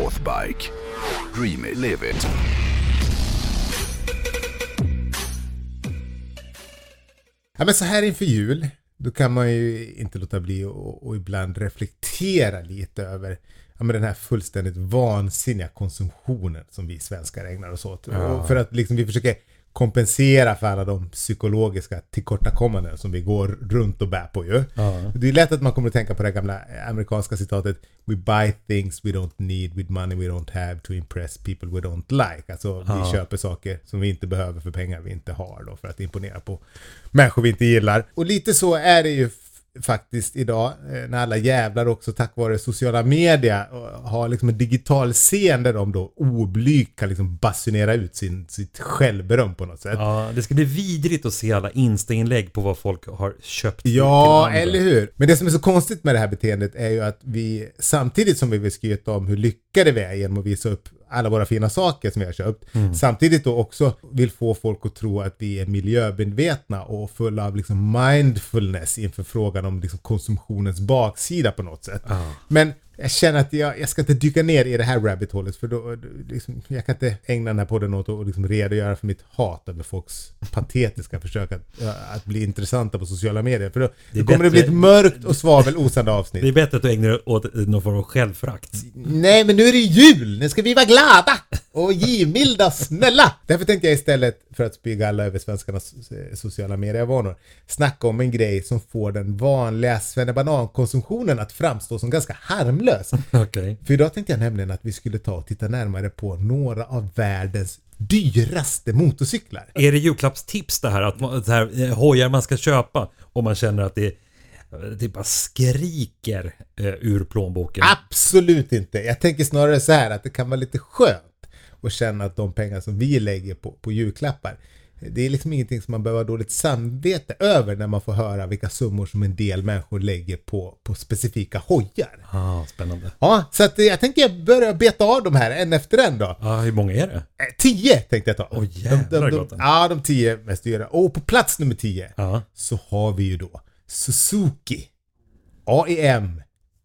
Northbike. Dream it, live it. Ja, men så här inför jul, då kan man ju inte låta bli och, och ibland reflektera lite över ja, men den här fullständigt vansinniga konsumtionen som vi svenskar ägnar oss åt. Ja. För att liksom vi försöker kompensera för alla de psykologiska tillkortakommanden som vi går runt och bär på ju. Ja. Det är lätt att man kommer att tänka på det gamla amerikanska citatet We buy things we don't need with money we don't have to impress people we don't like. Alltså Ja. vi köper saker som vi inte behöver för pengar vi inte har då för att imponera på människor vi inte gillar. Och lite så är det ju faktiskt idag eh, när alla jävlar också tack vare sociala media eh, har liksom en digital scen där de då oblygt kan liksom basunera ut sin, sitt självberöm på något sätt. Ja, det ska bli vidrigt att se alla Insta-inlägg på vad folk har köpt Ja, eller hur? Men det som är så konstigt med det här beteendet är ju att vi samtidigt som vi vill skryta om hur lyckade vi är genom att visa upp alla våra fina saker som vi har köpt. Samtidigt då också vill få folk att tro att vi är miljömedvetna och fulla av liksom mindfulness inför frågan om liksom konsumtionens baksida på något sätt. Ja. Men jag känner att jag, jag ska inte dyka ner i det här rabbit holet för då, liksom, jag kan inte ägna den här podden åt att liksom redogöra för mitt hat över folks patetiska försök att, att bli intressanta på sociala medier. För då, Det då kommer det bli bättre- ett mörkt och svavelosande avsnitt. Det är bättre att du ägnar dig åt någon form av självförakt. Nej, men nu är det jul! Nu ska vi vara glada och givmilda snälla! Därför tänkte jag istället, för att spy galla över svenskarnas eh, sociala medievanor, snacka om en grej som får den vanliga svennebanan-konsumtionen att framstå som ganska harmlös. Okej. För idag tänkte jag nämligen att vi skulle ta och titta närmare på några av världens dyraste motorcyklar. Är det julklappstips det här? Att det här eh, hojar man ska köpa om man känner att det, det bara skriker eh, ur plånboken? Absolut inte. Jag tänker snarare så här att det kan vara lite skönt att känna att de pengar som vi lägger på, på julklappar det är liksom ingenting som man behöver ha dåligt samvete över när man får höra vilka summor som en del människor lägger på, på specifika hojar. Ah, spännande. Ja, så att jag tänker börja beta av de här en efter en då. Ah, hur många är det? Eh, Tio tänkte jag ta. Åh, jävlar, de, de, gott. Ja, de tio mest dyra. Och på plats nummer tio Ja. så har vi ju då Suzuki AEM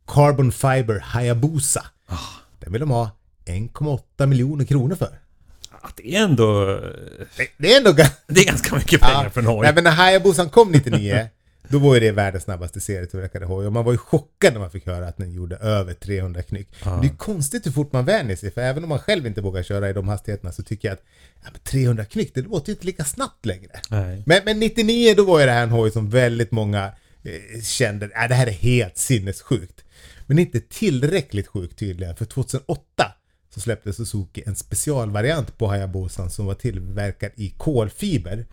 Carbon Fiber Hayabusa. Ah. Den vill de ha 1,8 miljoner kronor för. Att det är ändå... Det, det är ändå Det är ganska mycket pengar för en hoj. Nej, men när Hayabusan kom 99 då var ju det världens snabbaste serietillverkade hoj och man var ju chockad när man fick höra att den gjorde över 300 knyck. Ja. Det är konstigt hur fort man vänjer sig för även om man själv inte vågar köra i de hastigheterna så tycker jag att ja, men 300 knyck det låter ju inte lika snabbt längre. Men, men 99 då var ju det här en hoj som väldigt många eh, kände, äh, det här är helt sinnessjukt. Men inte tillräckligt sjukt tydligen, för 2008 så släppte Suzuki en specialvariant på Hayabusan som var tillverkad i kolfiber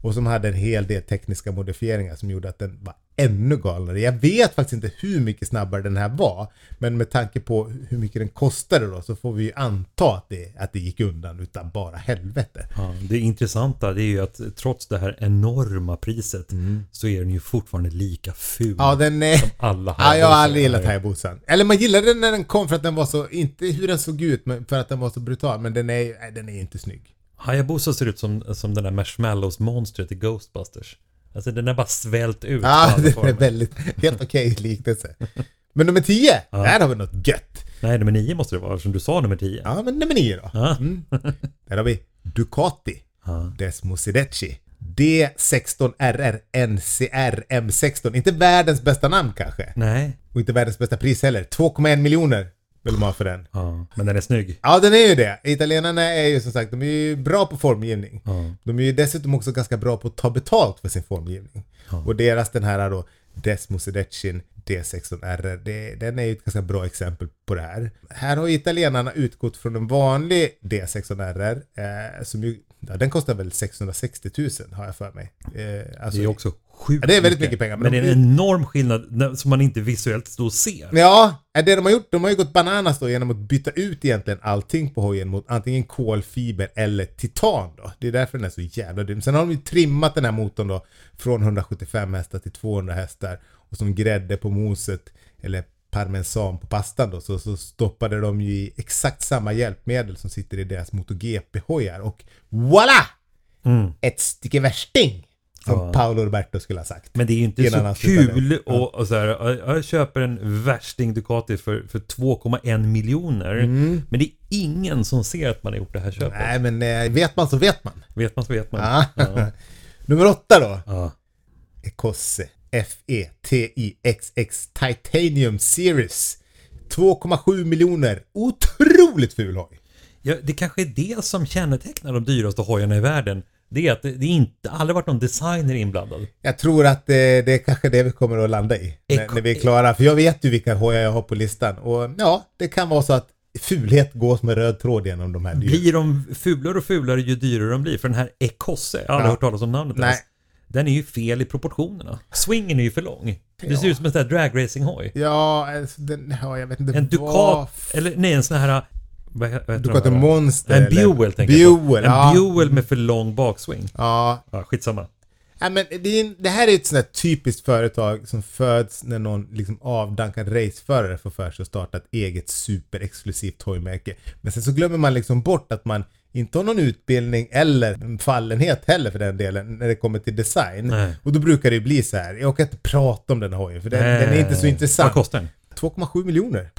och som hade en hel del tekniska modifieringar som gjorde att den var ännu galnare. Jag vet faktiskt inte hur mycket snabbare den här var, men med tanke på hur mycket den kostade då så får vi ju anta att det, att det gick undan utan bara helvete. Ja, det intressanta det är ju att trots det här enorma priset så är den ju fortfarande lika ful. Ja, den är... alla Ja, jag har aldrig gillat. Hayabusan. Eller man gillade den när den kom för att den var så, inte hur den såg ut, men för att den var så brutal. Men den är, nej, den är inte snygg. Hayabusa ser ut som, som den där marshmallows-monstret i Ghostbusters. Alltså den är bara svält ut. Ja, alla den är väldigt, helt okej liknelse. Men nummer 10, Ja. där har vi något gött. Nej, nummer nio måste det vara, som du sa nummer tio. Ja, men nummer 9 då. Ja. Mm. Där har vi Ducati Ja. Desmo Sidecci. D16RR NCR M16. Inte världens bästa namn kanske. Nej. Och inte världens bästa pris heller. 2,1 miljoner vill man ha för den. Ja, men den är snygg. Ja, den är ju det. Italienarna är ju som sagt, de är ju bra på formgivning. Ja. De är ju dessutom också ganska bra på att ta betalt för sin formgivning. Och deras den här då, Desmo Sedeccin D16R, det, den är ju ett ganska bra exempel på det här. Här har italienarna utgått från en vanlig D16R, eh, som ju, ja, den kostar väl 660 000 har jag för mig. Eh, alltså, Det är också sjukt Ja, det är väldigt mycket pengar, men Men, de- det är en enorm skillnad som man inte visuellt står ser. Ja, det de har gjort, de har ju gått bananas då genom att byta ut egentligen allting på hojen mot antingen kolfiber eller titan då. Det är därför den är så jävla dum. Sen har de ju trimmat den här motorn då från 175 hästar till 200 hästar och som grädde på moset eller parmesan på pastan då så, så stoppade de ju i exakt samma hjälpmedel som sitter i deras MotoGP-hojar och voila! Mm. Ett stycke värsting! Som Ja. Paolo Roberto skulle ha sagt. Men det är ju inte så kul Ja. och, och så här, "Ja, jag köper en värsting Ducati för, för 2,1 miljoner. Men det är ingen som ser att man har gjort det här köpet. Mm. Nej men eh, vet man så vet man. Vet man så vet man. Ja. Nummer åtta då. Ja. Ecosse F-E-T-I-X-X Titanium Series. 2,7 miljoner. Otroligt ful hoj. Ja, det kanske är det som kännetecknar de dyraste hojarna i världen. Det är att det, det inte aldrig varit någon designer inblandad. Jag tror att eh, det är kanske det vi kommer att landa i. När, när vi är klara. För jag vet ju vilka hojar jag har på listan. Och ja, det kan vara så att fulhet går som en röd tråd genom de här dyra. Blir de fulare och fulare ju dyrare de blir? För den här Ecosse, jag har aldrig Ja. hört talas om namnet Nej. ens. Den är ju fel i proportionerna. Swingen är ju för lång. Det ser Ja. ut som en sån här dragracing-hoj. Ja, alltså, den, ja, jag vet inte En. Ducat, eller nej en sån här... Vad, he- vad heter Ducati? Monster. En Buell tänker jag på. En ja. Buell med för lång bakswing. Ja, Ja, skitsamma. Ja, men det, är, det här är ett sånt här typiskt företag som föds när någon liksom avdankad raceförare får för sig att starta ett eget superexklusivt hojmärke. Men sen så glömmer man liksom bort att man inte har någon utbildning eller en fallenhet heller för den delen när det kommer till design. Nej. Och då brukar det ju bli så här. jag orkar inte prata om den hojen för den, den är inte så Vad intressant. kostar den? 2,7 miljoner.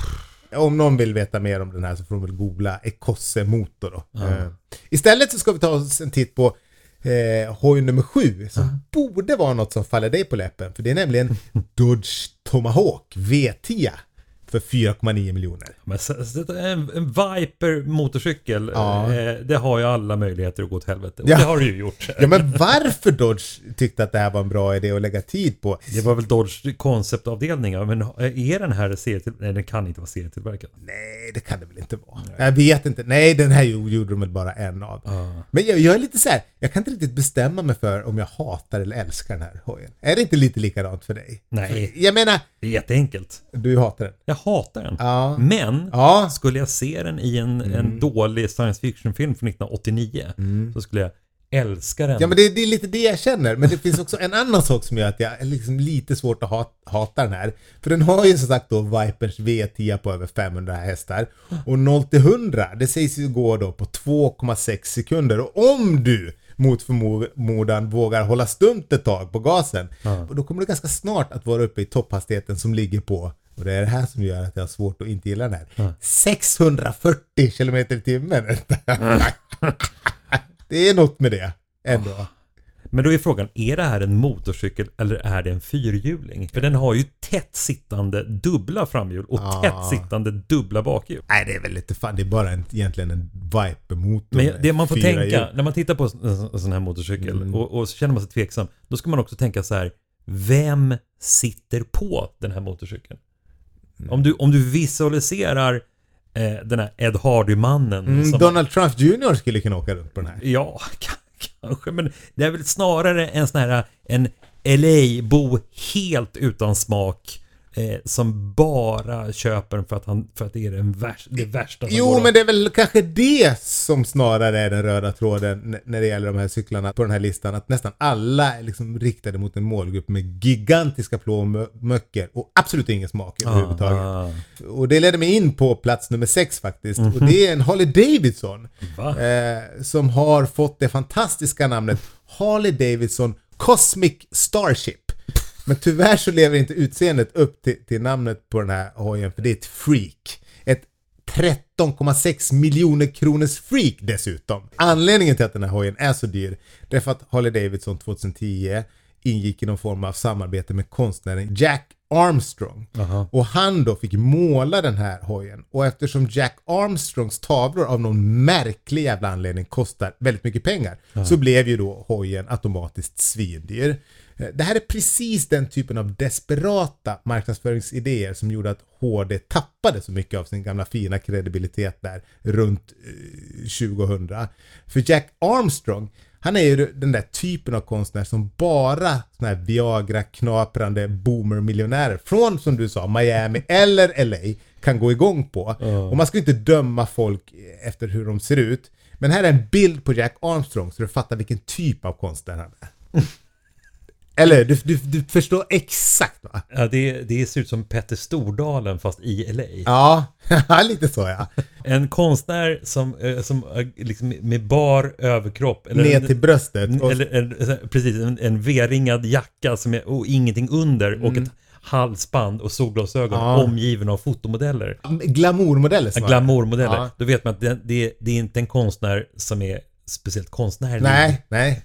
Om någon vill veta mer om den här så får de väl googla Ecosse motor då. Eh, istället så ska vi ta oss en titt på eh, hoj nummer sju som borde vara något som faller dig på läppen. För det är nämligen Dodge Tomahawk V10 för 4,9 miljoner. Men en, en Viper motorcykel, Ja. eh, det har ju alla möjligheter att gå åt helvete. Och Ja. det har det ju gjort. Ja men varför Dodge tyckte att det här var en bra idé att lägga tid på? Det var väl Dodge konceptavdelningar, men är den här serietil... Nej, den kan inte vara serietillverkad. Nej, det kan det väl inte vara. Jag vet inte. Nej, den här gjorde gjorde de väl bara en av. Ja. Men jag, jag är lite så här, jag kan inte riktigt bestämma mig för om jag hatar eller älskar den här hojen. Är det inte lite likadant för dig? Nej. Jag menar, Det är jätteenkelt. du hatar den. Jag hatar den. Ja. Men, Ja. skulle jag se den i en, en dålig science fiction-film från 1989, så skulle jag älska den. Ja men det, det är lite det jag känner. Men det finns också en annan sak som gör att jag är liksom lite svårt att ha, hata den här. För den har ju som sagt då Vipers V10 på över 500 hästar. Och 0 till 100, det sägs ju gå då på 2,6 sekunder. Och om du mot förmodan vågar hålla stumt ett tag på gasen. Och då kommer du ganska snart att vara uppe i topphastigheten som ligger på och det är det här som gör att jag har svårt att inte gilla den här. 640 km i timmen. det är något med det ändå. Men då är frågan, är det här en motorcykel eller är det en fyrhjuling? För den har ju tätt sittande dubbla framhjul och Ah. tätt sittande dubbla bakhjul. Nej, det är väl lite fan. Det är bara en, egentligen en Viper-motor. Men det man får tänka, hjul. när man tittar på en sån här motorcykel Mm. och, och så känner man sig tveksam, då ska man också tänka så här, vem sitter på den här motorcykeln? Om, du, om du visualiserar eh, den här Ed Hardy-mannen Mm, som Donald Trump Jr skulle kunna åka runt på den här. Ja, kanske, men det är väl snarare en sån här en LA-bo helt utan smak eh, som bara köper den för att, han, för att det är den värsta, det värsta som går Jo, att- men det är väl kanske det som snarare är den röda tråden när det gäller de här cyklarna på den här listan. Att nästan alla är liksom riktade mot en målgrupp med gigantiska plånböcker och absolut ingen smak överhuvudtaget. Ah, Och det leder mig in på plats nummer sex faktiskt. Och det är en Harley Davidson. Eh, som har fått det fantastiska namnet Harley Davidson Cosmic Starship. Men tyvärr så lever inte utseendet upp till, till namnet på den här hojen för det är ett freak. Ett 13,6 miljoner kronors freak dessutom. Anledningen till att den här hojen är så dyr det är för att Harley Davidson 2010 ingick i någon form av samarbete med konstnären Jack Armstrong. Aha. Och han då fick måla den här hojen. Och eftersom Jack Armstrongs tavlor av någon märklig jävla anledning kostar väldigt mycket pengar. Så blev ju då hojen automatiskt svindyr. Eh, Det här är precis den typen av desperata marknadsföringsidéer som gjorde att HD tappade så mycket av sin gamla fina kredibilitet där runt eh, 2000. För Jack Armstrong han är ju den där typen av konstnär som bara såna här Viagra-knaprande boomer-miljonärer från, som du sa, Miami eller LA kan gå igång på. Och man ska inte döma folk efter hur de ser ut. Men här är en bild på Jack Armstrong så du fattar vilken typ av konstnär han är. Eller du, du, du förstår exakt va? Ja, det, det ser ut som Petter Stordalen fast i LA. Ja, lite så ja. En konstnär som, eh, som eh, liksom med bar överkropp. Eller Ner till bröstet. Och, Eller en, precis, en, en V-ringad jacka som är, och ingenting under och ett halsband och solglasögon Mm. Ja. omgiven av fotomodeller. glamourmodeller. Glamourmodeller. Ja. Då vet man att det, det, det är inte en konstnär som är speciellt konstnärlig. Nej, nej.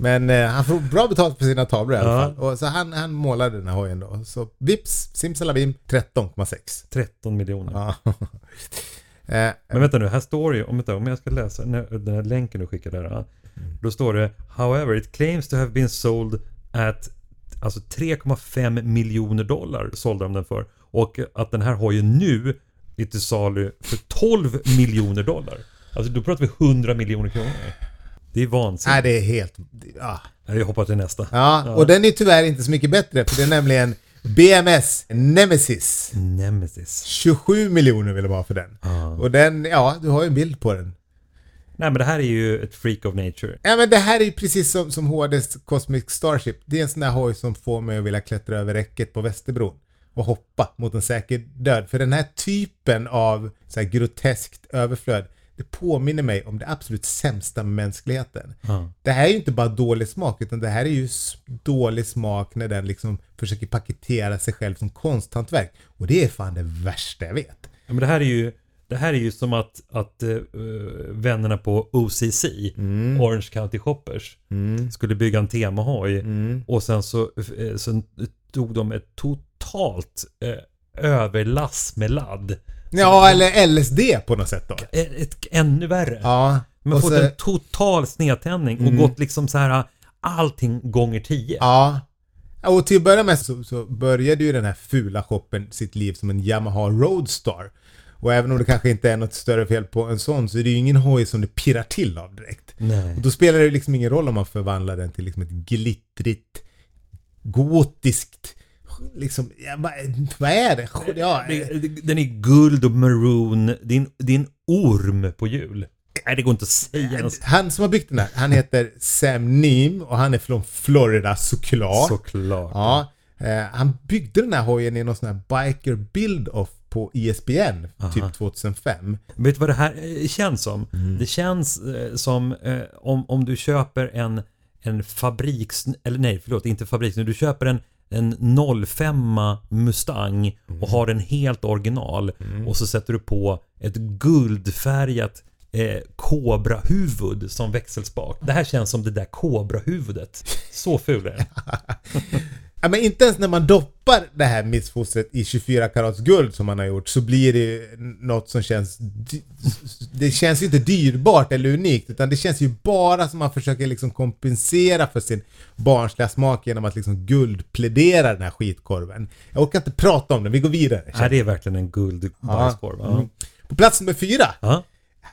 Men eh, han får bra betalt för sina tavlor i alla Ja. fall. Och så han, han målade den här hojen då. Så vips, simsalabim, 13,6. 13 miljoner. Ja. eh, Men vänta nu, här står det ju, om, vänta, om jag ska läsa den här, länken du skickade där. ja. Då står det However, it claims to have been sold at alltså 3,5 miljoner dollar sålde de den för. Och att den här hojen nu är till salu för 12 miljoner dollar. Alltså då pratar vi 100 miljoner kronor. Det är nej, vansinnigt. det är helt... Ja. Jag hoppar till nästa. ja. Och den är tyvärr inte så mycket bättre. För det är nämligen BMS Nemesis. Nemesis. 27 miljoner vill de ha för den. Ja. Och den, ja, du har ju en bild på den. Nej men det här är ju ett freak of nature. Ja men det här är ju precis som, som HDs Cosmic Starship. Det är en sån där hoj som får mig att vilja klättra över räcket på Västerbron och hoppa mot en säker död. För den här typen av så här groteskt överflöd, det påminner mig om det absolut sämsta med mänskligheten. Ja. Det här är ju inte bara dålig smak, utan det här är ju dålig smak när den liksom försöker paketera sig själv som konsthantverk. Och det är fan det värsta jag vet. Ja, men det här är ju det här är ju som att, att eh, vännerna på OCC, Mm. Orange County Shoppers, skulle bygga en temahoj Mm. och sen så, eh, så tog de ett totalt eh, överlass med ladd. Ja, eller LSD på något sätt då. Ett, ett, ännu värre. Ja. Men och fått så- Mm. en total snedtändning och gått liksom så här allting gånger tio. Ja. Ja, Och till att börja med så, så började ju den här fula shoppen sitt liv som en Yamaha Roadstar. Och även om det kanske inte är något större fel på en sån så är det ju ingen hoj som det pirrar till av direkt. Nej. Och då spelar det liksom ingen roll om man förvandlar den till liksom ett glittrigt, gotiskt, liksom, ja, vad, vad är det? Ja, det- Den är guld och maroon. Det är en, det är en orm på hjul. Nej, det går inte att säga han som har byggt den här, han heter Sam Neem och han är från Florida såklart. Såklart. Ja, eh, han byggde den här hojen i någon sån här biker build-off på E ISBN, typ 2005. Vet du vad det här eh, känns som? Mm. Det känns eh, som eh, om, om du köper en, en fabriks... Eller nej, förlåt, inte fabriks. Du köper en, en 05 Mustang och Mm. har den helt original och så sätter du på ett guldfärgat eh, kobrahuvud som växelspak. Det här känns som det där kobrahuvudet. Så ful är den. Ja, men inte ens när man doppar det här missfostret i 24 karats guld som man har gjort så blir det något som känns... Det känns ju inte dyrbart eller unikt utan det känns ju bara som man försöker liksom kompensera för sin barnsliga smak genom att liksom guldplädera den här skitkorven. Jag orkar inte prata om den, vi går vidare. Nej, det är verkligen en guldbajskorv. Ja. Mm. På plats nummer fyra Ja.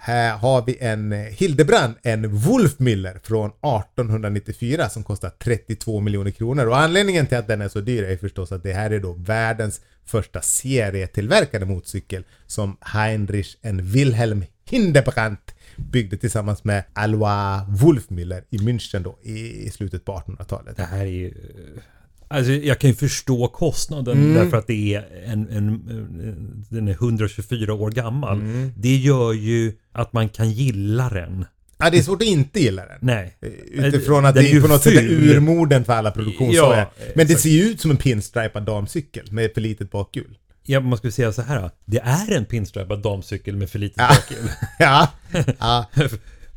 Här har vi en eh, Hildebrand, en Wolfmiller från 1894 som kostar 32 miljoner kronor. Och anledningen till att den är så dyr är förstås att det här är då världens första serietillverkade motorcykel som Heinrich en Wilhelm Hildebrandt byggde tillsammans med Alois Wolfmiller i München då i slutet på 1800-talet. Det här är ju... Eh, Alltså jag kan ju förstå kostnaden Mm. därför att det är en, en, en... Den är 124 år gammal. Mm. Det gör ju att man kan gilla den. Ja, det är svårt att inte gilla den. Nej. Utifrån att Den det är på något sätt är ful. urmorden för alla produktionshojar. Ja, Men det ser ju ut som en pinstripad damcykel med för litet bakhjul. Ja, man skulle säga så här. Det är en pinstripad damcykel med för litet Ja. bakhjul. Ja, ja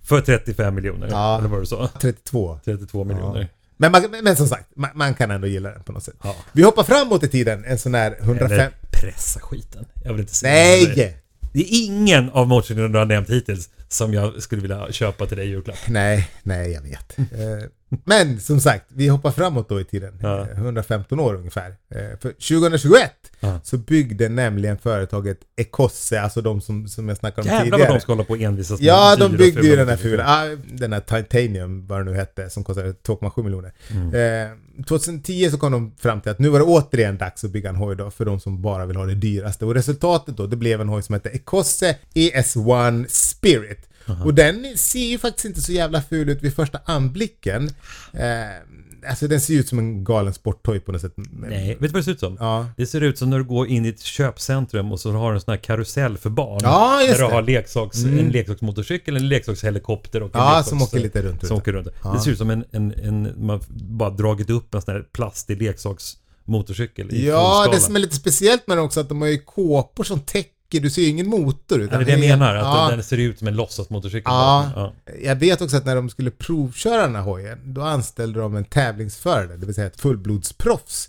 För 35 miljoner. Ja. Eller vad du sa? 32. 32 miljoner. Men, man, men som sagt, man, man kan ändå gilla den på något sätt. Ja. Vi hoppar framåt i tiden, en sån här 105... Eller pressa skiten. Jag vill inte säga. Nej! Det är ingen av motorcyklarna du har nämnt hittills som jag skulle vilja köpa till dig i julklapp. Nej, nej jag vet. Eh, Men som sagt, vi hoppar framåt då i tiden. Ja. Eh, 115 år ungefär. Eh, För 2021 Ja. så byggde nämligen företaget Ecosse, alltså de som, som jag snackade om Jävlar tidigare. vad de ska hålla på och envisas med Ja, de byggde ju den här fula, ah, den här Titanium, vad det nu hette, som kostade 2,7 miljoner. Mm. Eh, 2010 så kom de fram till att nu var det återigen dags att bygga en hoj då, för de som bara vill ha det dyraste. Och resultatet då, det blev en hoj som hette Ecosse ES1 Spirit. Och den ser ju faktiskt inte så jävla ful ut vid första anblicken. Eh, alltså den ser ut som en galen sporthoj på något sätt. Nej, vet du vad det ser ut som? Ja. Det ser ut som när du går in i ett köpcentrum och så har du en sån här karusell för barn. Ja, just där du har leksaks, Mm. en leksaksmotorcykel, en leksakshelikopter och en Ja, leksaks, som åker lite runt. som åker runt. Ja. Det ser ut som en, en, en, man bara dragit upp en sån här plastig leksaksmotorcykel i Ja, det som är lite speciellt med den också att de har ju kåpor som täcker, du ser ju ingen motor. Ja, Utan det är det jag menar, att ja. den, ser ut som en låtsasmotorcykel. Ja. Ja. Jag vet också att när de skulle provköra den här hojen, då anställde de en tävlingsförare, det vill säga ett fullblodsproffs.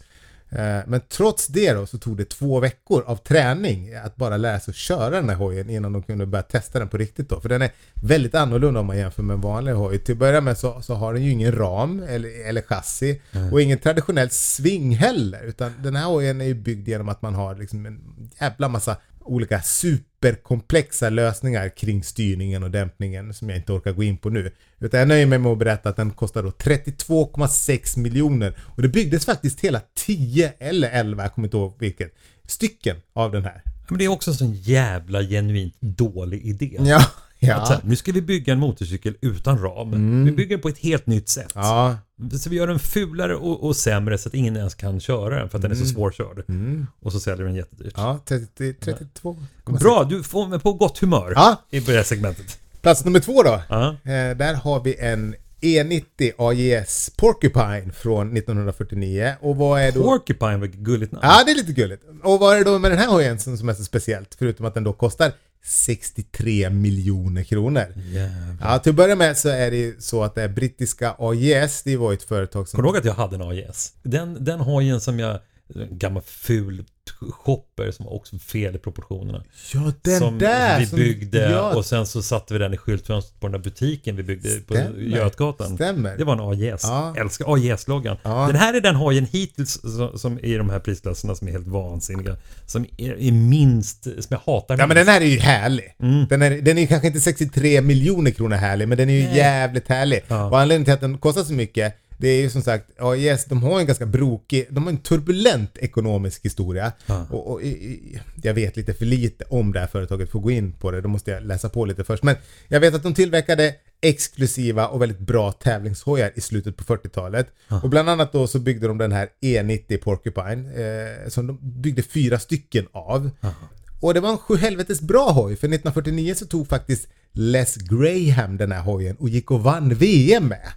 Eh, Men trots det då så tog det två veckor av träning att bara lära sig att köra den här hojen innan de kunde börja testa den på riktigt då. För den är väldigt annorlunda om man jämför med en vanlig hoj. Till att börja med så, så har den ju ingen ram eller, eller chassi och ingen traditionell sving heller. Utan den här hojen är ju byggd genom att man har liksom en jävla massa olika superkomplexa lösningar kring styrningen och dämpningen som jag inte orkar gå in på nu. Utan jag nöjer mig med att berätta att den kostar då 32,6 miljoner och det byggdes faktiskt hela 10 eller 11, jag kommer inte ihåg vilket, stycken av den här. Men det är också en sån jävla genuint dålig idé. Ja, Att så ja. här, nu ska vi bygga en motorcykel utan ram. Vi bygger på ett helt nytt sätt. Ja, Så vi gör den fulare och, och sämre så att ingen ens kan köra den för att den är så svårkörd. Och så säljer den jättedyrt. ja 30, 32. Bra, du får mig på gott humör Ja. i det här segmentet. Plats nummer två då. Ja. Eh, där har vi en E90 AJS Porcupine från 1949. Och vad är då... Porcupine ett gulligt namn. Ja, det är lite gulligt. Och vad är det då med den här hojen som är så speciellt? Förutom att den då kostar 63 miljoner kronor. Jävlar. Ja, till att börja med så är det ju så att det är brittiska AJS, det var ju ett företag som... Kommer du ihåg att jag hade en AJS? Den, den hojen som jag... Gammal ful shopper som var också fel i proportionerna. Ja, den som där! vi som- byggde ja, och sen så satte vi den i skyltfönstret på den där butiken vi byggde på Stämmer. Götgatan. Stämmer. Det var en AJS. Ja. Älskar AJS-loggan. Ja. Den här är den hojen hittills som, som i de här prisklasserna som är helt vansinniga. Som är, är minst, som jag hatar Ja men minst. den här är ju härlig. Mm. Den, är, den är kanske inte 63 miljoner kronor härlig, men den är ju jävligt härlig. Ja. Och anledningen till att den kostar så mycket, det är ju som sagt, yes, de har en ganska brokig, de har en turbulent ekonomisk historia. Ja. Och, och, jag vet lite för lite om det här företaget för att gå in på det, då måste jag läsa på lite först. Men jag vet att de tillverkade exklusiva och väldigt bra tävlingshojar i slutet på 40-talet. Och bland annat då så byggde de den här E90 Porcupine, eh, som de byggde fyra stycken av. Och det var en sjuhelvetes bra hoj, för 1949 så tog faktiskt Les Graham den här hojen och gick och vann VM med.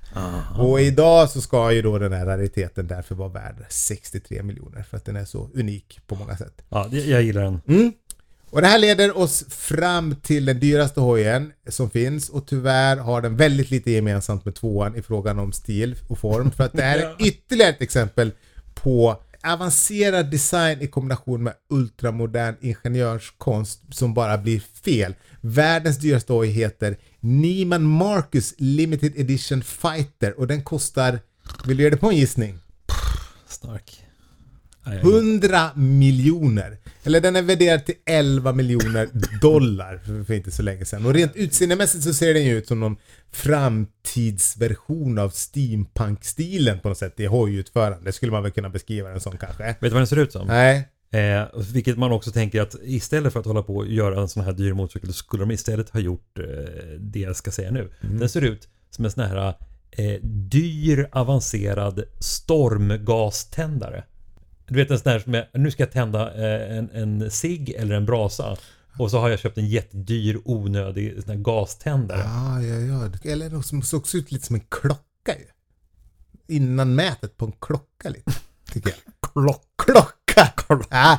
Och idag så ska ju då den här rariteten därför vara värd 63 miljoner för att den är så unik på många sätt. Ja, jag gillar den. Mm. Och det här leder oss fram till den dyraste hojen som finns och tyvärr har den väldigt lite gemensamt med tvåan i frågan om stil och form för att det här är ytterligare ett exempel på avancerad design i kombination med ultramodern ingenjörskonst som bara blir fel. Världens dyraste hoj heter Neiman Marcus Limited Edition Fighter och den kostar, vill du göra det på en gissning? Stark. Nej, jag- 100 miljoner. Eller den är värderad till 11 miljoner dollar för, för inte så länge sedan. Och rent utseendemässigt så ser den ju ut som någon framtidsversion av steampunk-stilen på något sätt i hojutförande. Skulle man väl kunna beskriva den som kanske. Vet du vad den ser ut som? Nej. Eh, vilket man också tänker att istället för att hålla på och göra en sån här dyr motorcykel så skulle de istället ha gjort eh, det jag ska säga nu. Den ser ut som en sån här eh, dyr avancerad stormgaständare. Du vet en sån här som är, nu ska jag tända eh, en, en cigg eller en brasa. Och så har jag köpt en jättedyr onödig sån här gaständare. Ja, ja, ja. Eller något som såg ut lite som en klocka ju. Innan mätet på en klocka lite. Tycker jag. Klock, klocka! Ja.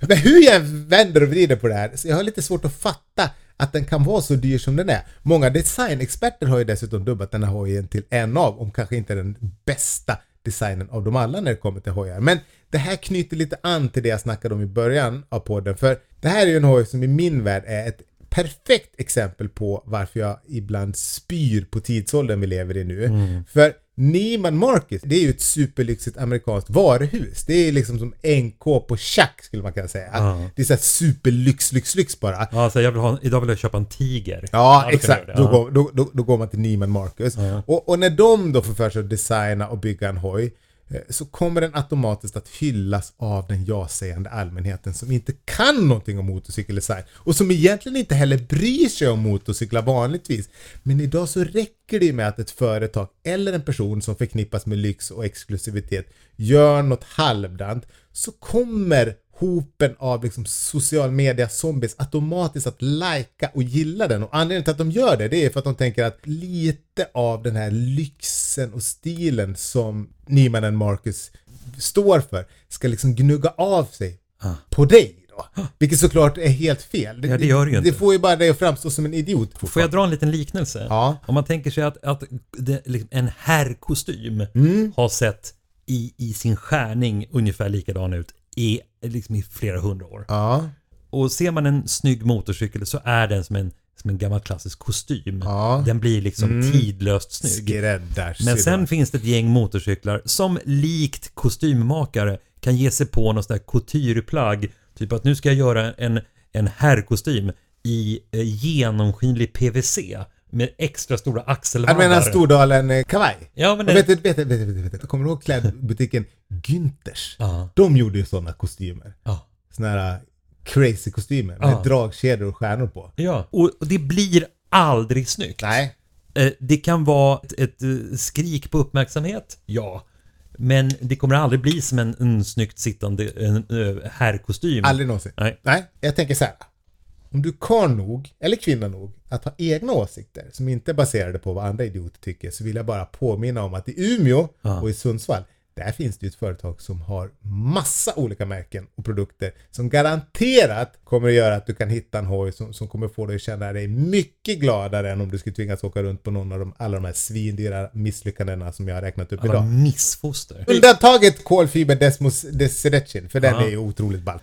Men hur jag vänder och vrider på det här, så jag har lite svårt att fatta att den kan vara så dyr som den är. Många designexperter har ju dessutom dubbat den här hojen till en av, om kanske inte den bästa designen av dem alla när det kommer till hojar. Men det här knyter lite an till det jag snackade om i början av podden. För det här är ju en hoj som i min värld är ett perfekt exempel på varför jag ibland spyr på tidsåldern vi lever i nu. För Neiman Marcus, det är ju ett superlyxigt amerikanskt varuhus. Det är liksom som NK på Chuck skulle man kunna säga. Ja. Det är såhär superlyx, lyx, lyx bara. Ja, så jag vill ha, idag vill jag köpa en tiger. Ja, kan exakt. Då, går, då, då, då går man till Neiman Marcus. Och, och när de då får för sig att designa och bygga en hoj, Eh, så kommer den automatiskt att hyllas av den ja-sägande allmänheten som inte kan någonting om motorcykeldesign och som egentligen inte heller bryr sig om motorcyklar vanligtvis. Men idag så räcker det ju med att ett företag eller en person som förknippas med lyx och exklusivitet gör något halvdant så kommer hopen av liksom social media zombies automatiskt att lajka och gilla den och anledningen till att de gör det, det är för att de tänker att lite av den här lyxen och stilen som Nyman Marcus står för ska liksom gnugga av sig på dig då. Vilket såklart är helt fel. Ja, det gör det ju Det inte. får ju bara dig att framstå som en idiot. Får jag dra en liten liknelse? Ja. Om man tänker sig att, att det, liksom, en herrkostym Mm. har sett i, i sin skärning ungefär likadan ut i, liksom i flera hundra år. Ja, Och ser man en snygg motorcykel så är den som en, som en gammal klassisk kostym. Ja. Den blir liksom Mm. tidlöst snygg. Men sen finns det ett gäng motorcyklar som likt kostymmakare kan ge sig på något sånt där coutureplagg. Typ att nu ska jag göra en, en herrkostym i eh, genomskinlig PVC med extra stora Jag axelvaddar. menar Stordalen eh, kavaj. Ja, men det... vet, vet, vet, vet, vet, du, kommer du ihåg klädbutiken Günthers? Ja, De gjorde ju sådana kostymer. ja. Såna här crazy kostymer med dragkedjor och stjärnor på. ja. Och det blir aldrig snyggt. Nej. Eh, Det kan vara ett, ett eh, skrik på uppmärksamhet, ja. Men det kommer aldrig bli som en, en snyggt sittande en, herrkostym. Aldrig någonsin. Nej. Nej, jag tänker så här. Om du är karl nog, eller kvinna nog, att ha egna åsikter som inte är baserade på vad andra idioter tycker så vill jag bara påminna om att i Umeå Ja. och i Sundsvall där finns det ett företag som har massa olika märken och produkter som garanterat kommer att göra att du kan hitta en hoj som, som kommer få dig att känna dig mycket gladare än om du skulle tvingas åka runt på någon av de, alla de här svindyra misslyckandena som jag har räknat upp Alla idag. missfoster. Undantaget kolfiber Desmos Deserechin, för den Ja. är ju otroligt ball.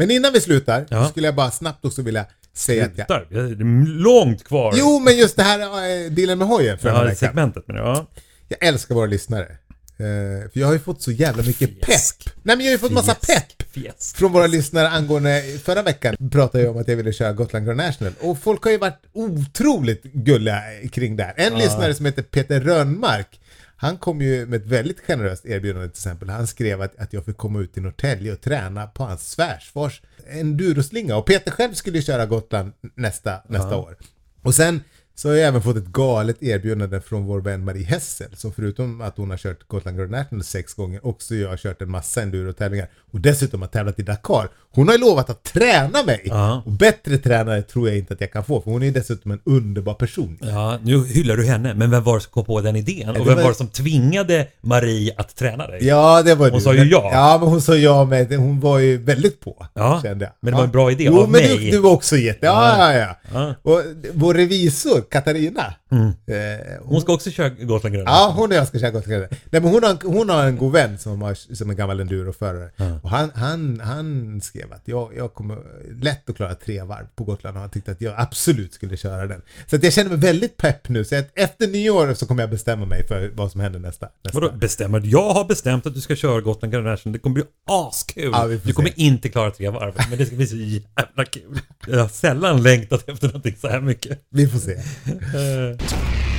Men innan vi slutar Ja. så skulle jag bara snabbt också vilja säga att jag... Slutar. Det är långt kvar. Jo, men just det här äh, dealen med hojen förra Ja, segmentet men ja. Jag älskar våra lyssnare. Eh, för jag har ju fått så jävla mycket Fjäsk. pepp. Nej men jag har ju fått massa pepp Fjäsk. från våra lyssnare angående, förra veckan pratade jag om att jag ville köra Gotland Grand National och folk har ju varit otroligt gulliga kring det här. En lyssnare som heter Peter Rönnmark han kom ju med ett väldigt generöst erbjudande till exempel. Han skrev att, att jag fick komma ut till Norrtälje och träna på hans svärsfars enduroslinga och Peter själv skulle ju köra Gotland nästa, nästa år. Och sen så har jag även fått ett galet erbjudande från vår vän Marie Hessel som förutom att hon har kört Gotland Grand National sex gånger också jag har kört en massa endurotävlingar och dessutom har tävlat i Dakar. Hon har ju lovat att träna mig! Ja. Och bättre tränare tror jag inte att jag kan få för hon är dessutom en underbar person. Ja, nu hyllar du henne, men vem var det som kom på den idén? Och vem var- var det som tvingade Marie att träna dig? Ja, det var Hon du. sa ju Men- ja. Ja, men hon sa ja med hon var ju väldigt på. Ja, kände jag. men det var en bra idé jo, av men mig. Du, du var också jätte... Ja, ja, ja. Ja. Och vår revisor, Katarina. Mm. Eh, Hon ska också köra Gotland Gröna. Ja, hon och jag ska köra Gotland Nej, men hon har, hon har en god vän som, har, som är gammal enduroförare. Och han, han, han skrev att jag, jag kommer lätt att klara tre varv på Gotland och han tyckte att jag absolut skulle köra den. Så att jag känner mig väldigt pepp nu. Så att efter nyår så kommer jag bestämma mig för vad som händer nästa. nästa. Vadå bestämmer? Jag har bestämt att du ska köra Gotland Grand National. Det kommer bli askul. Ja, du kommer se. inte klara tre varv, men det ska bli så jävla kul. Jag har sällan längtat efter någonting så här mycket. Vi får se. Eh,